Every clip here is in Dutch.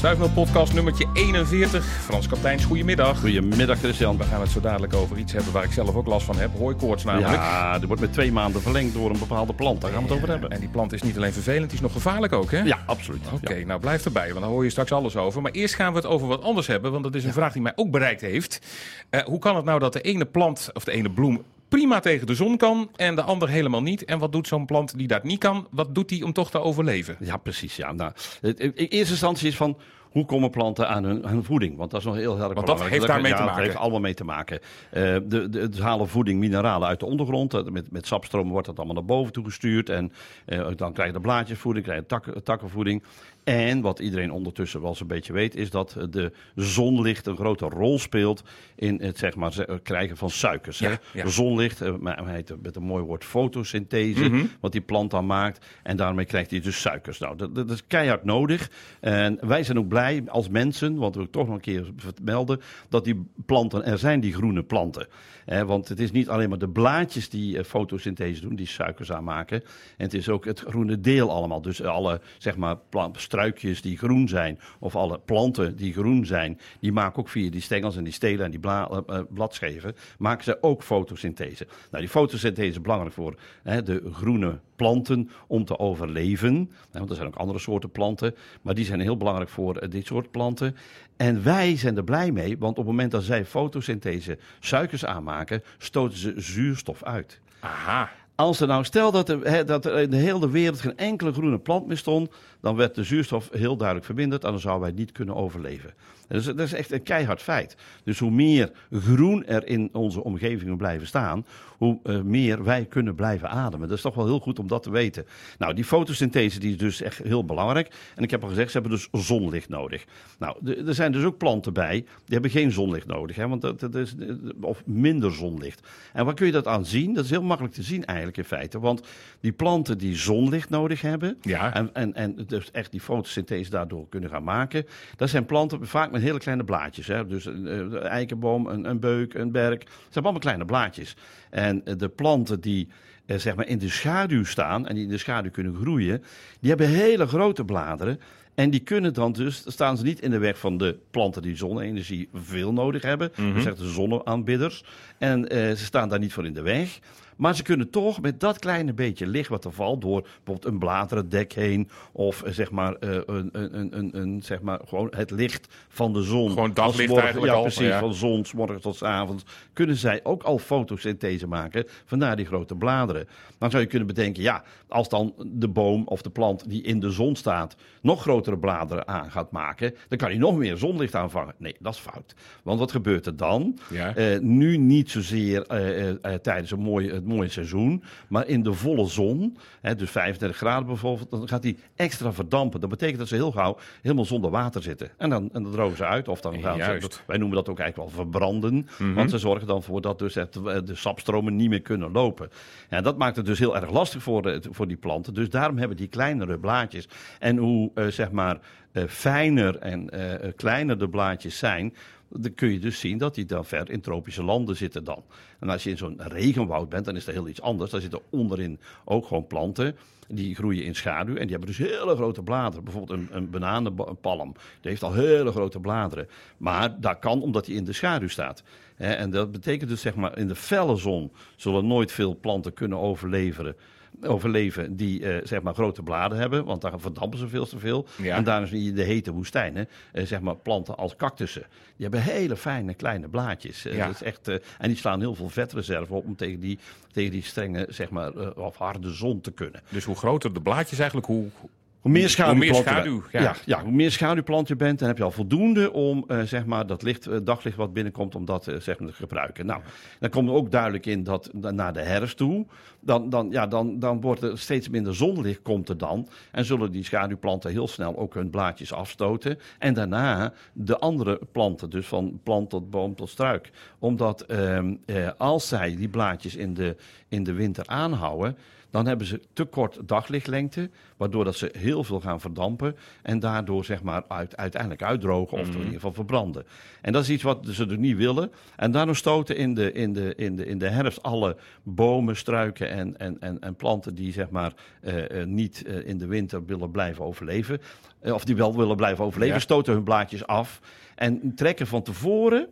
Stuifmeel podcast nummertje 41. Frans Kapteins, goedemiddag. Goedemiddag Christian. We gaan het zo dadelijk over iets hebben waar ik zelf ook last van heb. Hooikoorts namelijk. Ja, die wordt met twee maanden verlengd door een bepaalde plant. Daar gaan we het over hebben. En die plant is niet alleen vervelend, die is nog gevaarlijk ook, hè? Ja, absoluut. Oké, nou blijf erbij, want dan hoor je straks alles over. Maar eerst gaan we het over wat anders hebben, want dat is een vraag die mij ook bereikt heeft. Uh, hoe kan het nou dat de ene plant of de ene bloem prima tegen de zon kan en de ander helemaal niet. En wat doet zo'n plant die dat niet kan? Wat doet die om toch te overleven? Ja, precies. Ja. Nou, in eerste instantie is van hoe komen planten aan hun, hun, voeding? Want dat is nog heel erg Want dat heeft daarmee ja, te maken. Dat heeft allemaal mee te maken. Uh, de, de, halen voeding, mineralen uit de ondergrond. Met, met sapstromen wordt dat allemaal naar boven toe gestuurd. En uh, dan krijg je de blaadjesvoeding, krijg je tak, takkenvoeding. En wat iedereen ondertussen wel eens een beetje weet, is dat de zonlicht een grote rol speelt in het zeg maar, krijgen van suikers. Ja, hè? ja. Zonlicht, heet met een mooi woord fotosynthese, Mhm. wat die plant dan maakt. En daarmee krijgt hij dus suikers. Nou, dat, dat is keihard nodig. En wij zijn ook blij als mensen, want we toch nog een keer vermelden, dat die planten er zijn, die groene planten. Eh, want het is niet alleen maar de blaadjes die uh, fotosynthese doen, die suikers aanmaken. En het is ook het groene deel allemaal. Dus alle zeg maar, struikjes die groen zijn, of alle planten die groen zijn, die maken ook via die stengels en die stelen en die bla, uh, bladscheven, maken ze ook fotosynthese. Nou, die fotosynthese is belangrijk voor hè, de groene planten om te overleven. Want er zijn ook andere soorten planten, maar die zijn heel belangrijk voor dit soort planten. En wij zijn er blij mee, want op het moment dat zij fotosynthese suikers aanmaken, stoten ze zuurstof uit. Aha. Als er nou stel dat er, dat in de hele wereld geen enkele groene plant meer stond, dan werd de zuurstof heel duidelijk verminderd en dan zouden wij niet kunnen overleven. Dus dat is echt een keihard feit. Dus hoe meer groen er in onze omgevingen blijven staan, hoe uh, meer wij kunnen blijven ademen. Dat is toch wel heel goed om dat te weten. Nou, die fotosynthese die is dus echt heel belangrijk. En ik heb al gezegd, ze hebben dus zonlicht nodig. Nou, er zijn dus ook planten bij, die hebben geen zonlicht nodig. Hè, want dat, dat is, of minder zonlicht. En waar kun je dat aan zien? Dat is heel makkelijk te zien eigenlijk in feite. Want die planten die zonlicht nodig hebben, ja. en, en, en dus echt die fotosynthese daardoor kunnen gaan maken, dat zijn planten vaak met hele kleine blaadjes. Hè? Dus een, een eikenboom, een, een beuk, een berk. Het zijn allemaal kleine blaadjes. En de planten die eh, zeg maar in de schaduw staan en die in de schaduw kunnen groeien, die hebben hele grote bladeren. En die kunnen dan dus, staan ze niet in de weg van de planten die zonne-energie veel nodig hebben. Dat zeggen de zonneaanbidders. En uh, ze staan daar niet voor in de weg. Maar ze kunnen toch met dat kleine beetje licht wat er valt, door bijvoorbeeld een bladerdek heen, of uh, zeg maar, uh, een, een, een, een, zeg maar gewoon het licht van de zon. Gewoon daglicht morgen, eigenlijk ja, al. precies, Ja. van zon, s morgens tot s avonds, kunnen zij ook al fotosynthese maken, vandaar die grote bladeren. Dan zou je kunnen bedenken, ja, als dan de boom of de plant die in de zon staat, nog grotere bladeren aan gaat maken, dan kan hij nog meer zonlicht aanvangen. Nee, dat is fout. Want wat gebeurt er dan? Ja. Uh, nu niet zozeer tijdens een mooi, het mooie seizoen, maar in de volle zon, hè, dus 35 graden bijvoorbeeld, dan gaat die extra verdampen. Dat betekent dat ze heel gauw helemaal zonder water zitten. En dan, en dan drogen ze uit, of dan gaan Juist. ze, wij noemen dat ook eigenlijk wel verbranden, Mhm. mm -hmm. want ze zorgen dan voor dat dus het, de sapstromen niet meer kunnen lopen. En dat maakt het dus heel erg lastig voor, de, voor die planten. Dus daarom hebben die kleinere blaadjes. En hoe, uh, zeg maar, uh, fijner en uh, kleiner de blaadjes zijn, dan kun je dus zien dat die dan ver in tropische landen zitten dan. En als je in zo'n regenwoud bent, dan is dat heel iets anders. Daar zitten onderin ook gewoon planten. Die groeien in schaduw en die hebben dus hele grote bladeren. Bijvoorbeeld een, een bananenpalm. Die heeft al hele grote bladeren. Maar dat kan omdat hij in de schaduw staat. En dat betekent dus zeg maar in de felle zon zullen nooit veel planten kunnen overleven overleven die uh, zeg maar grote bladen hebben, want daar verdampen ze veel te veel. Ja. En daarom zie je de hete woestijnen, uh, zeg maar planten als cactussen. Die hebben hele fijne kleine blaadjes. Uh, Ja. dat is echt, en die slaan heel veel vetreserve op om tegen die, tegen die strenge, zeg maar, of harde zon te kunnen. Dus hoe groter de blaadjes eigenlijk, hoe, Hoe meer schaduw, Hoe meer schaduw, ja. ja. Ja, hoe meer schaduwplant je bent, dan heb je al voldoende om uh, zeg maar, dat licht, uh, daglicht wat binnenkomt, om dat uh, zeg maar, te gebruiken. Nou, dan komt er ook duidelijk in dat naar de herfst toe, dan, dan, ja, dan, dan wordt er steeds minder zonlicht komt er dan. En zullen die schaduwplanten heel snel ook hun blaadjes afstoten. En daarna de andere planten, dus van plant tot boom tot struik. Omdat als zij die blaadjes in de, in de winter aanhouden, dan hebben ze te kort daglichtlengte, waardoor dat ze heel veel gaan verdampen en daardoor zeg maar uit, uiteindelijk uitdrogen of in ieder geval verbranden. En dat is iets wat ze er niet willen. En daarom stoten in de, in de, in de, in de herfst alle bomen, struiken en, en, en, en planten die zeg maar eh, eh, niet eh, in de winter willen blijven overleven, of die wel willen blijven overleven, Ja. stoten hun blaadjes af en trekken van tevoren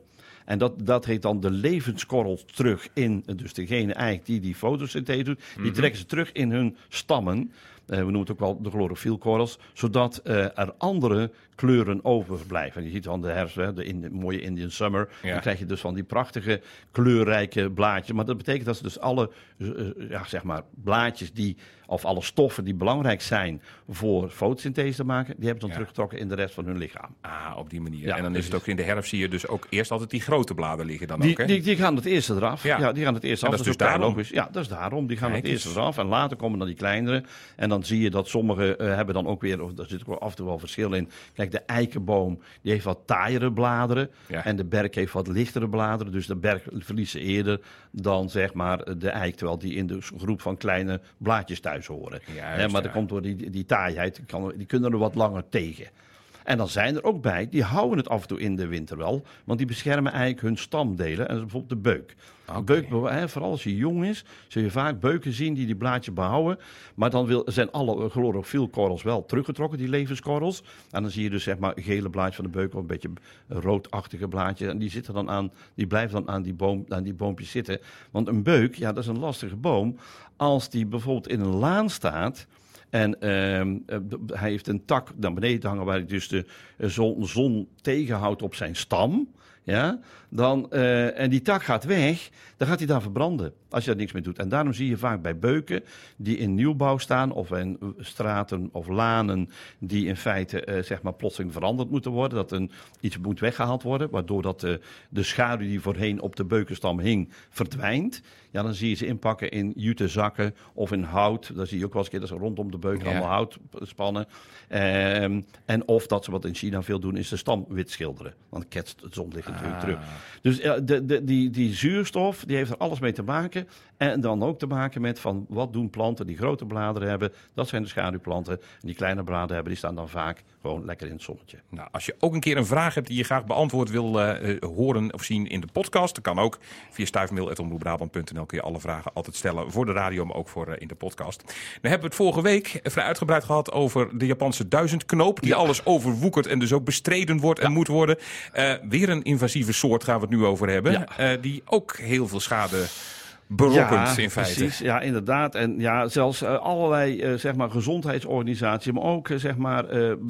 en dat, dat heet dan de levenskorrel terug in, dus degene eigenlijk die die fotosynthese doet, die trekken ze terug in hun stammen. Eh, we noemen het ook wel de chlorofielkorrels, zodat eh, er andere kleuren overblijven. En je ziet dan de herfst, hè, de, in, de mooie Indian summer, Ja. dan krijg je dus van die prachtige kleurrijke blaadjes. Maar dat betekent dat ze dus alle, eh, eh, ja, zeg maar, blaadjes die, of alle stoffen die belangrijk zijn voor fotosynthese te maken, die hebben ze dan Ja. teruggetrokken in de rest van hun lichaam. Ah, op die manier. Ja, en dan is precies. het ook in de herfst zie je dus ook eerst altijd die grote bladen liggen dan ook, Die, hè? die, die gaan het eerste eraf. Ja. Die gaan het eerste En af. dat is ook dus daarom. logisch. Ja, dat is daarom. Die gaan Kijk het eerste eraf. En later komen dan die kleinere. En dan zie je dat sommige eh, hebben dan ook weer, of daar zit ook af en toe wel verschil in. Kijk, de eikenboom, die heeft wat taaiere bladeren. Ja. En de berk heeft wat lichtere bladeren. Dus de berk verliest ze eerder dan zeg maar de eik. Terwijl die in de groep van kleine blaadjes thuis horen. Juist, maar ja. dat komt door die, die taaiheid. Kan, die kunnen er wat langer tegen. En dan zijn er ook bij, die houden het af en toe in de winter wel. Want die beschermen eigenlijk hun stamdelen. En dat is bijvoorbeeld de beuk. Beuk, hè, vooral als je jong is, zul je vaak beuken zien die die blaadjes behouden. Maar dan wil, zijn alle chlorofielkorrels wel teruggetrokken, die levenskorrels. En dan zie je dus zeg maar gele blaadjes van de beuk of een beetje roodachtige blaadjes. En die, zitten dan aan, die blijven dan aan die, boom, aan die boompjes zitten. Want een beuk, ja, dat is een lastige boom. Als die bijvoorbeeld in een laan staat... En ehm, eh, hij heeft een tak naar beneden hangen waar hij dus de eh, zon, zon tegenhoudt op zijn stam. Ja, dan, eh, en die tak gaat weg, dan gaat hij daar verbranden. Als je daar niks mee doet. En daarom zie je vaak bij beuken die in nieuwbouw staan. of in straten of lanen. die in feite eh, zeg maar plotseling veranderd moeten worden. Dat een, iets moet weggehaald worden. waardoor dat, eh, de schaduw die voorheen op de beukenstam hing verdwijnt. Ja, dan zie je ze inpakken in jute zakken of in hout. Dat zie je ook wel eens een keer dat ze rondom de beuk Ja. allemaal hout spannen. Ehm, en of dat ze wat in China veel doen, is de stam wit schilderen. Dan ketst het zonlicht natuurlijk Ah. terug. Dus ja, de, de, die, die zuurstof, die heeft er alles mee te maken. En dan ook te maken met van wat doen planten die grote bladeren hebben. Dat zijn de schaduwplanten. En die kleine bladeren hebben, die staan dan vaak gewoon lekker in het zonnetje. Nou, als je ook een keer een vraag hebt die je graag beantwoord wil eh, eh, horen of zien in de podcast, dan kan ook via stuifmail.omroepbrabant.nl kun je alle vragen altijd stellen voor de radio, maar ook voor eh, in de podcast. Dan hebben we het vorige week vrij uitgebreid gehad over de Japanse duizendknoop, die alles overwoekert en dus ook bestreden wordt en moet worden. Eh, weer een invasieve soort gaan we het nu over hebben, Ja. eh, die ook heel veel schade berokkent in feite. Precies, ja, inderdaad. En ja, zelfs eh, allerlei eh, zeg maar gezondheidsorganisaties, maar ook zeg maar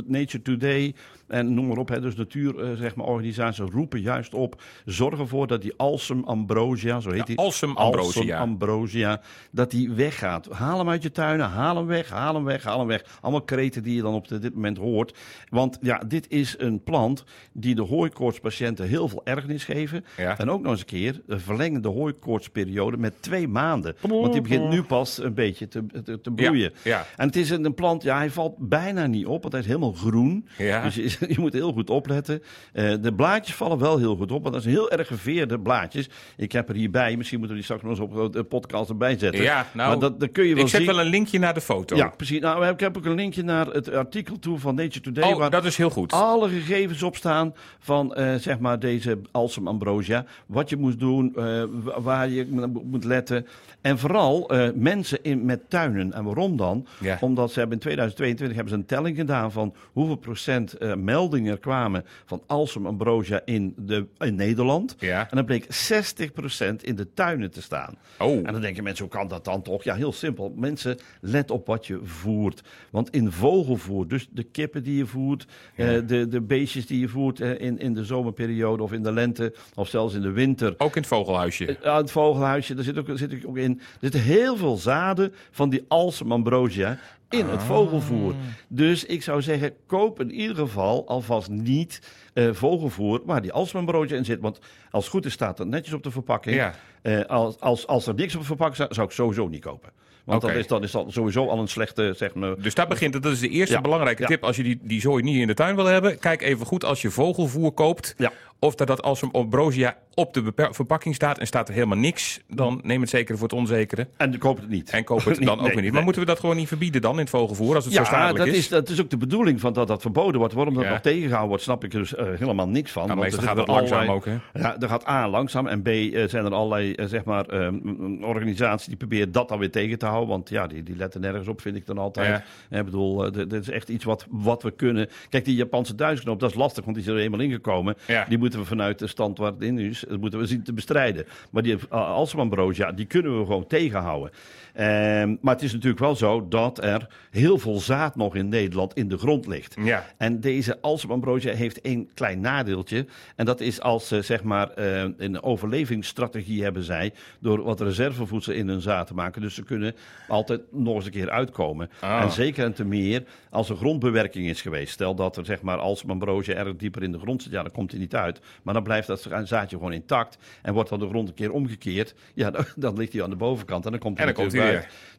Nature Today en noem maar op, hè, dus natuur eh, zeg maar organisaties roepen juist op, zorg ervoor dat die Alsem ambrosia, zo heet die. Alsem ambrosia. Alsem ambrosia, dat die weggaat. Haal hem uit je tuinen, haal hem weg, haal hem weg, haal hem weg. Allemaal kreten die je dan op dit moment hoort. Want ja, dit is een plant die de hooikoortspatiënten heel veel ergernis geven. Ja. En ook nog eens een keer verlengen de hooikoortsperiode met twee maanden. Want die begint nu pas een beetje te, te, te bloeien. ja. En het is een, een plant, ja, hij valt bijna niet op, want hij is helemaal groen. Ja. Dus je, moet heel goed opletten. Eh, de blaadjes vallen wel heel goed op, want dat zijn heel erg geveerde blaadjes. Ik heb er hierbij, misschien moeten we die straks nog eens op de podcast erbij zetten. Ja, nou, maar dat, dat kun je wel ik zet zien. wel een linkje naar de foto. Ja, precies. Nou, ik heb ook een linkje naar het artikel toe van Nature Today. Oh, waar dat is heel goed. alle gegevens op staan van eh, zeg maar deze Alsem ambrosia. Wat je moet doen, eh, wa- waar je moet letten. En vooral mensen in, met tuinen. En waarom dan? Ja. Omdat ze hebben in 2022 hebben ze een telling gedaan van hoeveel procent meldingen kwamen van Alsem ambrosia in, de, in Nederland. Ja. En dan bleek 60% in de tuinen te staan. Oh. En dan denken mensen, hoe kan dat dan toch? Ja, heel simpel. Mensen, let op wat je voert. Want in vogelvoer, dus de kippen die je voert, eh, de, de beestjes die je voert eh, in, in de zomerperiode of in de lente of zelfs in de winter. Ook in het vogelhuisje. Aan het vogelhuisje, daar zit ook, zit ook in. Er zitten heel veel zaden van die Alsem ambrosia in Ah. het vogelvoer. Dus ik zou zeggen, koop in ieder geval alvast niet eh, vogelvoer waar die ambrosia in zit. Want als het goed is staat dat netjes op de verpakking. Ja. Eh, als, als, als er niks op de verpakking staat, zou ik sowieso niet kopen. Want dan, is, dan is dat sowieso al een slechte, zeg maar... Dus daar begint het. Dat is de eerste Ja, belangrijke tip. Als je die, die zooi niet in de tuin wil hebben, kijk even goed als je vogelvoer koopt. Ja. Of dat dat als een ambrosia op de verpakking staat en staat er helemaal niks, dan neem het zekere voor het onzekere. En koop het niet. En koop het dan Nee, ook weer niet. nee. Maar moeten we dat gewoon niet verbieden dan in het vogelvoer, als het zo Ja, schadelijk dat is? is, dat is ook de bedoeling van dat dat verboden wordt. Waarom dat Ja. nog tegengehouden wordt, snap ik er dus eh, helemaal niks van. Nou, Want meestal gaat het langzaam allerlei- ook, hè? Ja, er gaat A, langzaam. En B, eh, zijn er allerlei, eh, zeg maar, eh, m- organisaties die proberen dat dan weer tegen te houden. Want ja, die, die letten nergens op, vind ik dan altijd. Ja. Ik bedoel, dit is echt iets wat, wat we kunnen... Kijk, die Japanse duizendknoop, dat is lastig, want die is er eenmaal ingekomen. Ja. Die moeten we vanuit de stand waar het in is, moeten we zien te bestrijden. Maar die uh, Alzheimer ja, die kunnen we gewoon tegenhouden. Ehm, maar het is natuurlijk wel zo dat er heel veel zaad nog in Nederland in de grond ligt. Ja. En deze Alzheimer heeft één klein nadeeltje. En dat is als ze zeg maar eh, een overlevingsstrategie hebben zij... door wat reservevoedsel in hun zaad te maken. Dus ze kunnen altijd nog eens een keer uitkomen. Ah. En zeker en te meer als er grondbewerking is geweest. Stel dat er zeg maar erg dieper in de grond zit. Ja, dan komt hij niet uit. Maar dan blijft dat zaadje gewoon intact. En wordt dan de grond een keer omgekeerd. Ja, dan, dan ligt hij aan de bovenkant en dan komt hij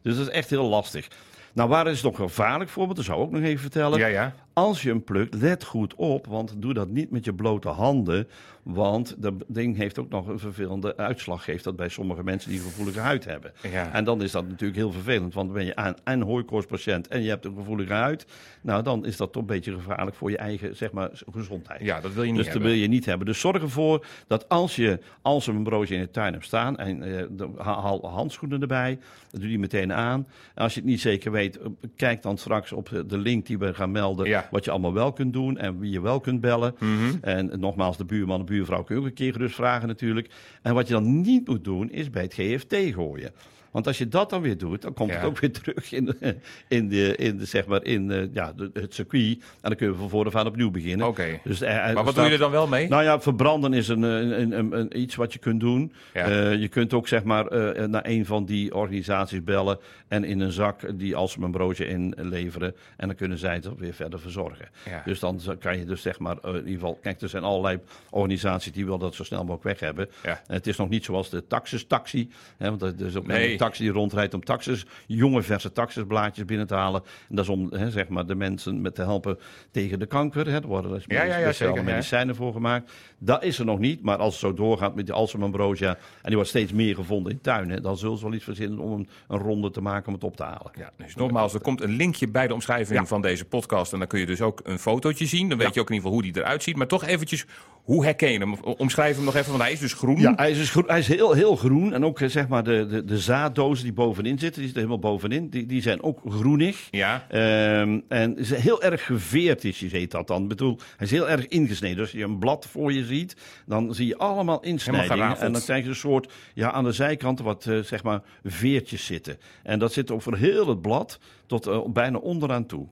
Dus dat is echt heel lastig. Nou, waar is het nog gevaarlijk voor? Want dat zou ik ook nog even vertellen. Ja, ja. Als je hem plukt, let goed op, want doe dat niet met je blote handen. Want dat ding heeft ook nog een vervelende uitslag, geeft dat bij sommige mensen die een gevoelige huid hebben. Ja. En dan is dat natuurlijk heel vervelend, want dan ben je aan en hooikoortspatiënt en je hebt een gevoelige huid. Nou, dan is dat toch een beetje gevaarlijk voor je eigen, zeg maar, gezondheid. Ja, dat wil je niet Dus dat hebben. wil je niet hebben. Dus zorg ervoor dat als je als een broodje in de tuin hebt staan, en eh, haal handschoenen erbij, doe die meteen aan. En als je het niet zeker weet, eh, kijk dan straks op de- link die we gaan melden, Ja. wat je allemaal wel kunt doen en wie je wel kunt bellen. Mhm. En nogmaals, de buurman, de buurvrouw kun je ook een keer gerust vragen natuurlijk. En wat je dan niet moet doen, is bij het GFT gooien. Want als je dat dan weer doet, dan komt Ja. het ook weer terug in, de, in, de, in, de, zeg maar in eh, ja, de, het circuit. En dan kunnen we van voren af aan opnieuw beginnen. Oké. Dus, eh, er Maar wat staat- doe je er dan wel mee? nou ja, verbranden is een, een, een, iets wat je kunt doen. Ja. Eh, je kunt ook zeg maar eh, naar een van die organisaties bellen en in een zak die als een broodje inleveren. En dan kunnen zij het weer verder verzorgen. Ja. Dus dan kan je dus zeg maar eh, in ieder geval... Kijk, er zijn allerlei organisaties die willen dat zo snel mogelijk weg hebben. Ja. En het is nog niet zoals de taxis-taxi. Hè, want er is ook Nee. Taxi die rondrijdt om taxis, jonge verse taxisblaadjes binnen te halen. En dat is om hè, zeg maar de mensen met te helpen tegen de kanker. Hè. Er worden dus Ja, ja, ja, speciale zeker, medicijnen voor gemaakt. Dat is er nog niet, maar als het zo doorgaat met die Alzheimer-brosia... en die wordt steeds meer gevonden in tuinen... dan zullen ze wel iets verzinnen om een, een ronde te maken om het op te halen. Ja, dus nogmaals, er komt een linkje bij de omschrijving van deze podcast. En dan kun je dus ook een fotootje zien. Dan weet je ook in ieder geval hoe die eruit ziet. Maar toch eventjes, hoe herken je hem? Omschrijf hem nog even, want hij is dus groen. Ja, hij is, dus groen, hij is heel, heel groen. En ook eh, zeg maar de, de, de zaaddozen die bovenin zitten, die zitten helemaal bovenin, die, die zijn ook groenig. Ja. Ehm, en is heel erg geveerd is, je heet dat dan. Ik bedoel, hij is heel erg ingesneden. Dus als je een blad voor je ziet, dan zie je allemaal insnijdingen. En dan krijg je een soort, ja, aan de zijkanten wat, eh, zeg maar, veertjes zitten. En dat zit over heel het blad tot eh, bijna onderaan toe.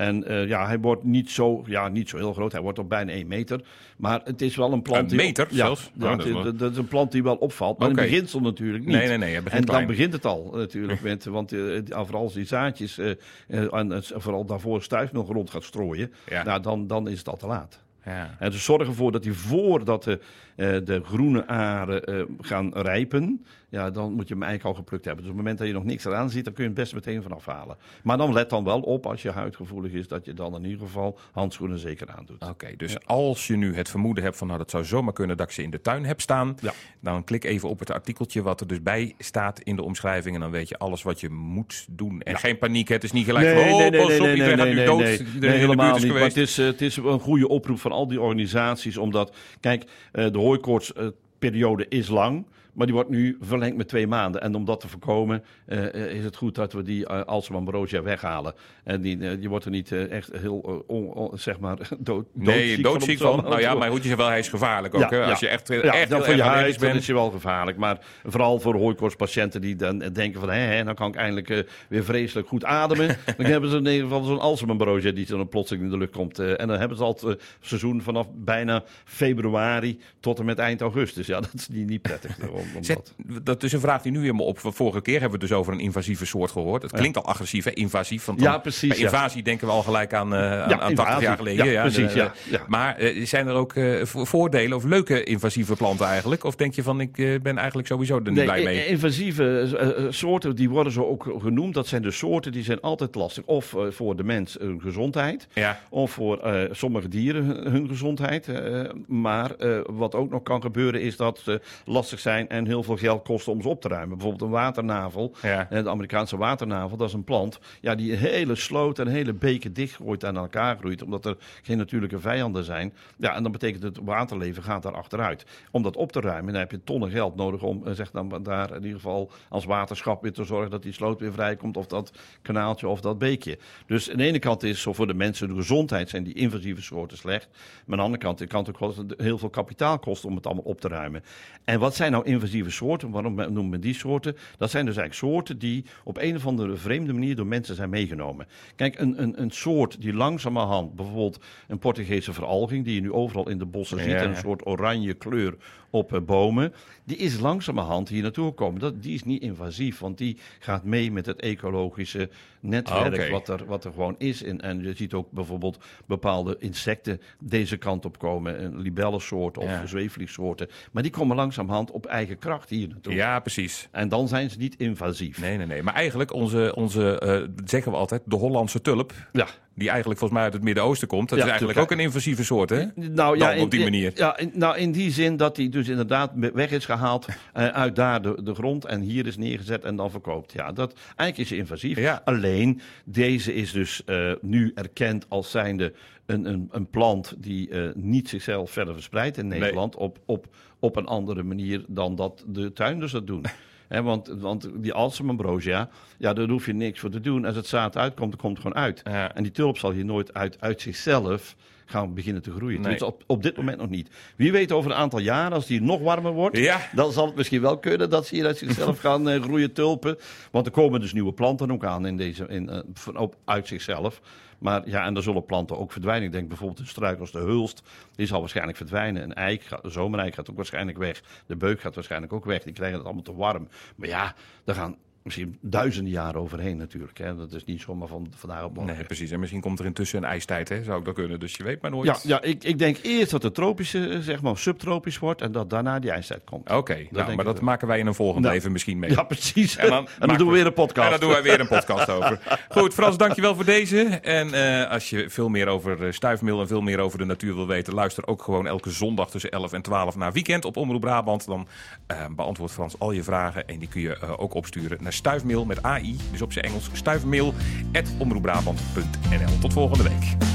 En eh, ja, hij wordt niet zo, ja, niet zo heel groot. Hij wordt op bijna 1 meter. Maar het is wel een plant Een die... meter zelfs? Ja, Oh, dat, dat is dat, een plant die wel opvalt. Maar Oké. in het beginsel natuurlijk niet. Nee, nee, nee, en dan klein. begint het al natuurlijk. Met, want eh, ja, vooral als die zaadjes eh, eh, en vooral daarvoor stuifmeel rond gaat strooien. Ja. Nou, dan, dan is het al te laat. Ja. En dus zorg ervoor dat die voordat de, eh, de groene aren eh, gaan rijpen, ja, dan moet je hem eigenlijk al geplukt hebben. Dus op het moment dat je nog niks eraan ziet, dan kun je het best meteen vanaf halen. Maar dan let dan wel op, als je huidgevoelig is, dat je dan in ieder geval handschoenen zeker aandoet. Oké, dus als je nu het vermoeden hebt van nou dat zou zomaar kunnen dat ik ze in de tuin heb staan, Ja. dan klik even op het artikeltje wat er dus bij staat in de omschrijving en dan weet je alles wat je moet doen. En geen paniek, het is niet gelijk van, oh, pas op, iedereen gaat nu dood, iedereen in de helemaal niet. Maar het is, eh, het is een goede oproep van al die organisaties, omdat, kijk, eh, de hooikoortsperiode is lang. Maar die wordt nu verlengd met twee maanden. En om dat te voorkomen eh, is het goed dat we die uh, weghalen. En die, je wordt er niet echt heel, on- on- zeg maar, dood, Nee, doodziek van. Nou ja, maar goed, je wel, hij is gevaarlijk ook. hè? Als je echt, ja, echt dan voor je dan bent. is je wel gevaarlijk. Maar vooral voor hooikoortspatiënten die dan denken van... hé, hé, dan kan ik eindelijk weer vreselijk goed ademen. dan hebben ze in ieder geval zo'n Alzheimer die dan plotseling in de lucht komt. en dan hebben ze al het seizoen vanaf bijna februari tot en met eind augustus. Ja, dat is niet, niet prettig. Om Zet- dat- is een vraag die nu weer me op. Vorige keer hebben we het dus over een invasieve soort gehoord. Het klinkt al agressief, hè? invasief. Want Ja, precies, Bij ja. invasie denken we al gelijk aan, eh, aan, aan 80 invasie. jaar geleden. Ja, precies, en, eh, ja. Maar eh, zijn er ook eh, vo- voordelen of leuke invasieve planten eigenlijk? Of denk je van, ik eh, ben eigenlijk sowieso er niet Nee, blij mee? invasieve eh, eh, soorten, die worden zo ook genoemd. Dat zijn de soorten die zijn altijd lastig. Of eh, voor de mens hun gezondheid. Of voor eh, sommige dieren hun, hun gezondheid. eh, maar eh, wat ook nog kan gebeuren is dat ze lastig zijn en heel veel geld kosten om ze op te ruimen. Bijvoorbeeld een waternavel. Ja. Eh, De Amerikaanse waternavel, dat is een plant ja, die hele sloot en hele beken dichtgooit en aan elkaar groeit. Omdat er geen natuurlijke vijanden zijn. Ja, en dan betekent het waterleven gaat daar achteruit. Om dat op te ruimen, dan heb je tonnen geld nodig om eh, zeg dan daar in ieder geval als waterschap weer te zorgen dat die sloot weer vrijkomt. Of dat kanaaltje of dat beekje. Dus aan de ene kant is voor de mensen de gezondheid zijn die invasieve soorten slecht. Maar aan de andere kant kan het ook heel veel kapitaal kosten om het allemaal op te ruimen. En wat zijn nou invasieve soorten? Waarom noemen we die soorten? Dat zijn dus eigenlijk soorten die op een of andere vreemde manier door mensen zijn meegenomen. Kijk, een, een, een soort die langzamerhand, bijvoorbeeld een Portugese veralging, die je nu overal in de bossen ziet, en een soort oranje kleur op eh, bomen, die is langzamerhand hier naartoe gekomen. Dat, die is niet invasief, want die gaat mee met het ecologische netwerk Oké. wat, er, wat er gewoon is. En, en je ziet ook bijvoorbeeld bepaalde insecten deze kant op komen, een libellensoort of Ja. zweefvliegsoorten. Maar die komen langzamerhand op eigen kracht hier naartoe. ja, precies. En dan zijn ze niet invasief. Nee, nee, nee. Maar eigenlijk, onze, onze eh, zeggen we altijd, de Hollandse tulp... Ja. Die eigenlijk volgens mij uit het Midden-Oosten komt... dat Ja, is eigenlijk ook een invasieve soort, hè? Nou Dan ja, op die in- manier. Ja, in, nou in die zin dat hij dus inderdaad weg is gehaald eh, uit daar de, de grond en hier is neergezet en dan verkoopt. Ja, dat eigenlijk is invasief. Ja. Alleen deze is dus eh, nu erkend als zijnde een, een, een plant die eh, niet zichzelf verder verspreidt in Nederland op, op, op een andere manier dan dat de tuinders dat doen. Want, want die Alsem-ambrosia, ja, daar hoef je niks voor te doen. Als het zaad uitkomt, dan komt het gewoon uit. Ja. En die tulp zal hier nooit uit, uit zichzelf gaan beginnen te groeien. Nee. Dus op, op dit moment nog niet. Wie weet over een aantal jaren, als die nog warmer wordt, Ja. dan zal het misschien wel kunnen dat ze hier uit zichzelf gaan eh, groeien tulpen. Want er komen dus nieuwe planten ook aan in deze, in, eh, van, op, uit zichzelf. Maar ja, en er zullen planten ook verdwijnen. Ik denk bijvoorbeeld een struik als de hulst, die zal waarschijnlijk verdwijnen. Een eik, de zomereik gaat ook waarschijnlijk weg. De beuk gaat waarschijnlijk ook weg. Die krijgen het allemaal te warm. Maar ja, daar gaan misschien duizenden jaren overheen natuurlijk. Hè. Dat is niet zomaar van vandaag op morgen. Nee, precies. En misschien komt er intussen een ijstijd, hè? Zou ik dat kunnen. Dus je weet maar nooit. Ja, ja ik, ik denk eerst dat het tropische, eh, zeg maar, subtropisch wordt en dat daarna die ijstijd komt. Oké, nou, maar dat wel. maken wij in een volgend Nou, leven misschien mee. Ja, precies. En En dan, doen we weer een podcast. En dan doen wij weer een podcast over. Goed, Frans, dankjewel voor deze. En eh, als je veel meer over eh, stuifmeel en veel meer over de natuur wil weten, luister ook gewoon elke zondag tussen 11 en 12 naar Weekend op Omroep Brabant. Dan eh, beantwoordt Frans al je vragen en die kun je ook opsturen naar stuifmeel met AI, dus op zijn Engels stuifmeel@omroepbrabant.nl. Tot volgende week.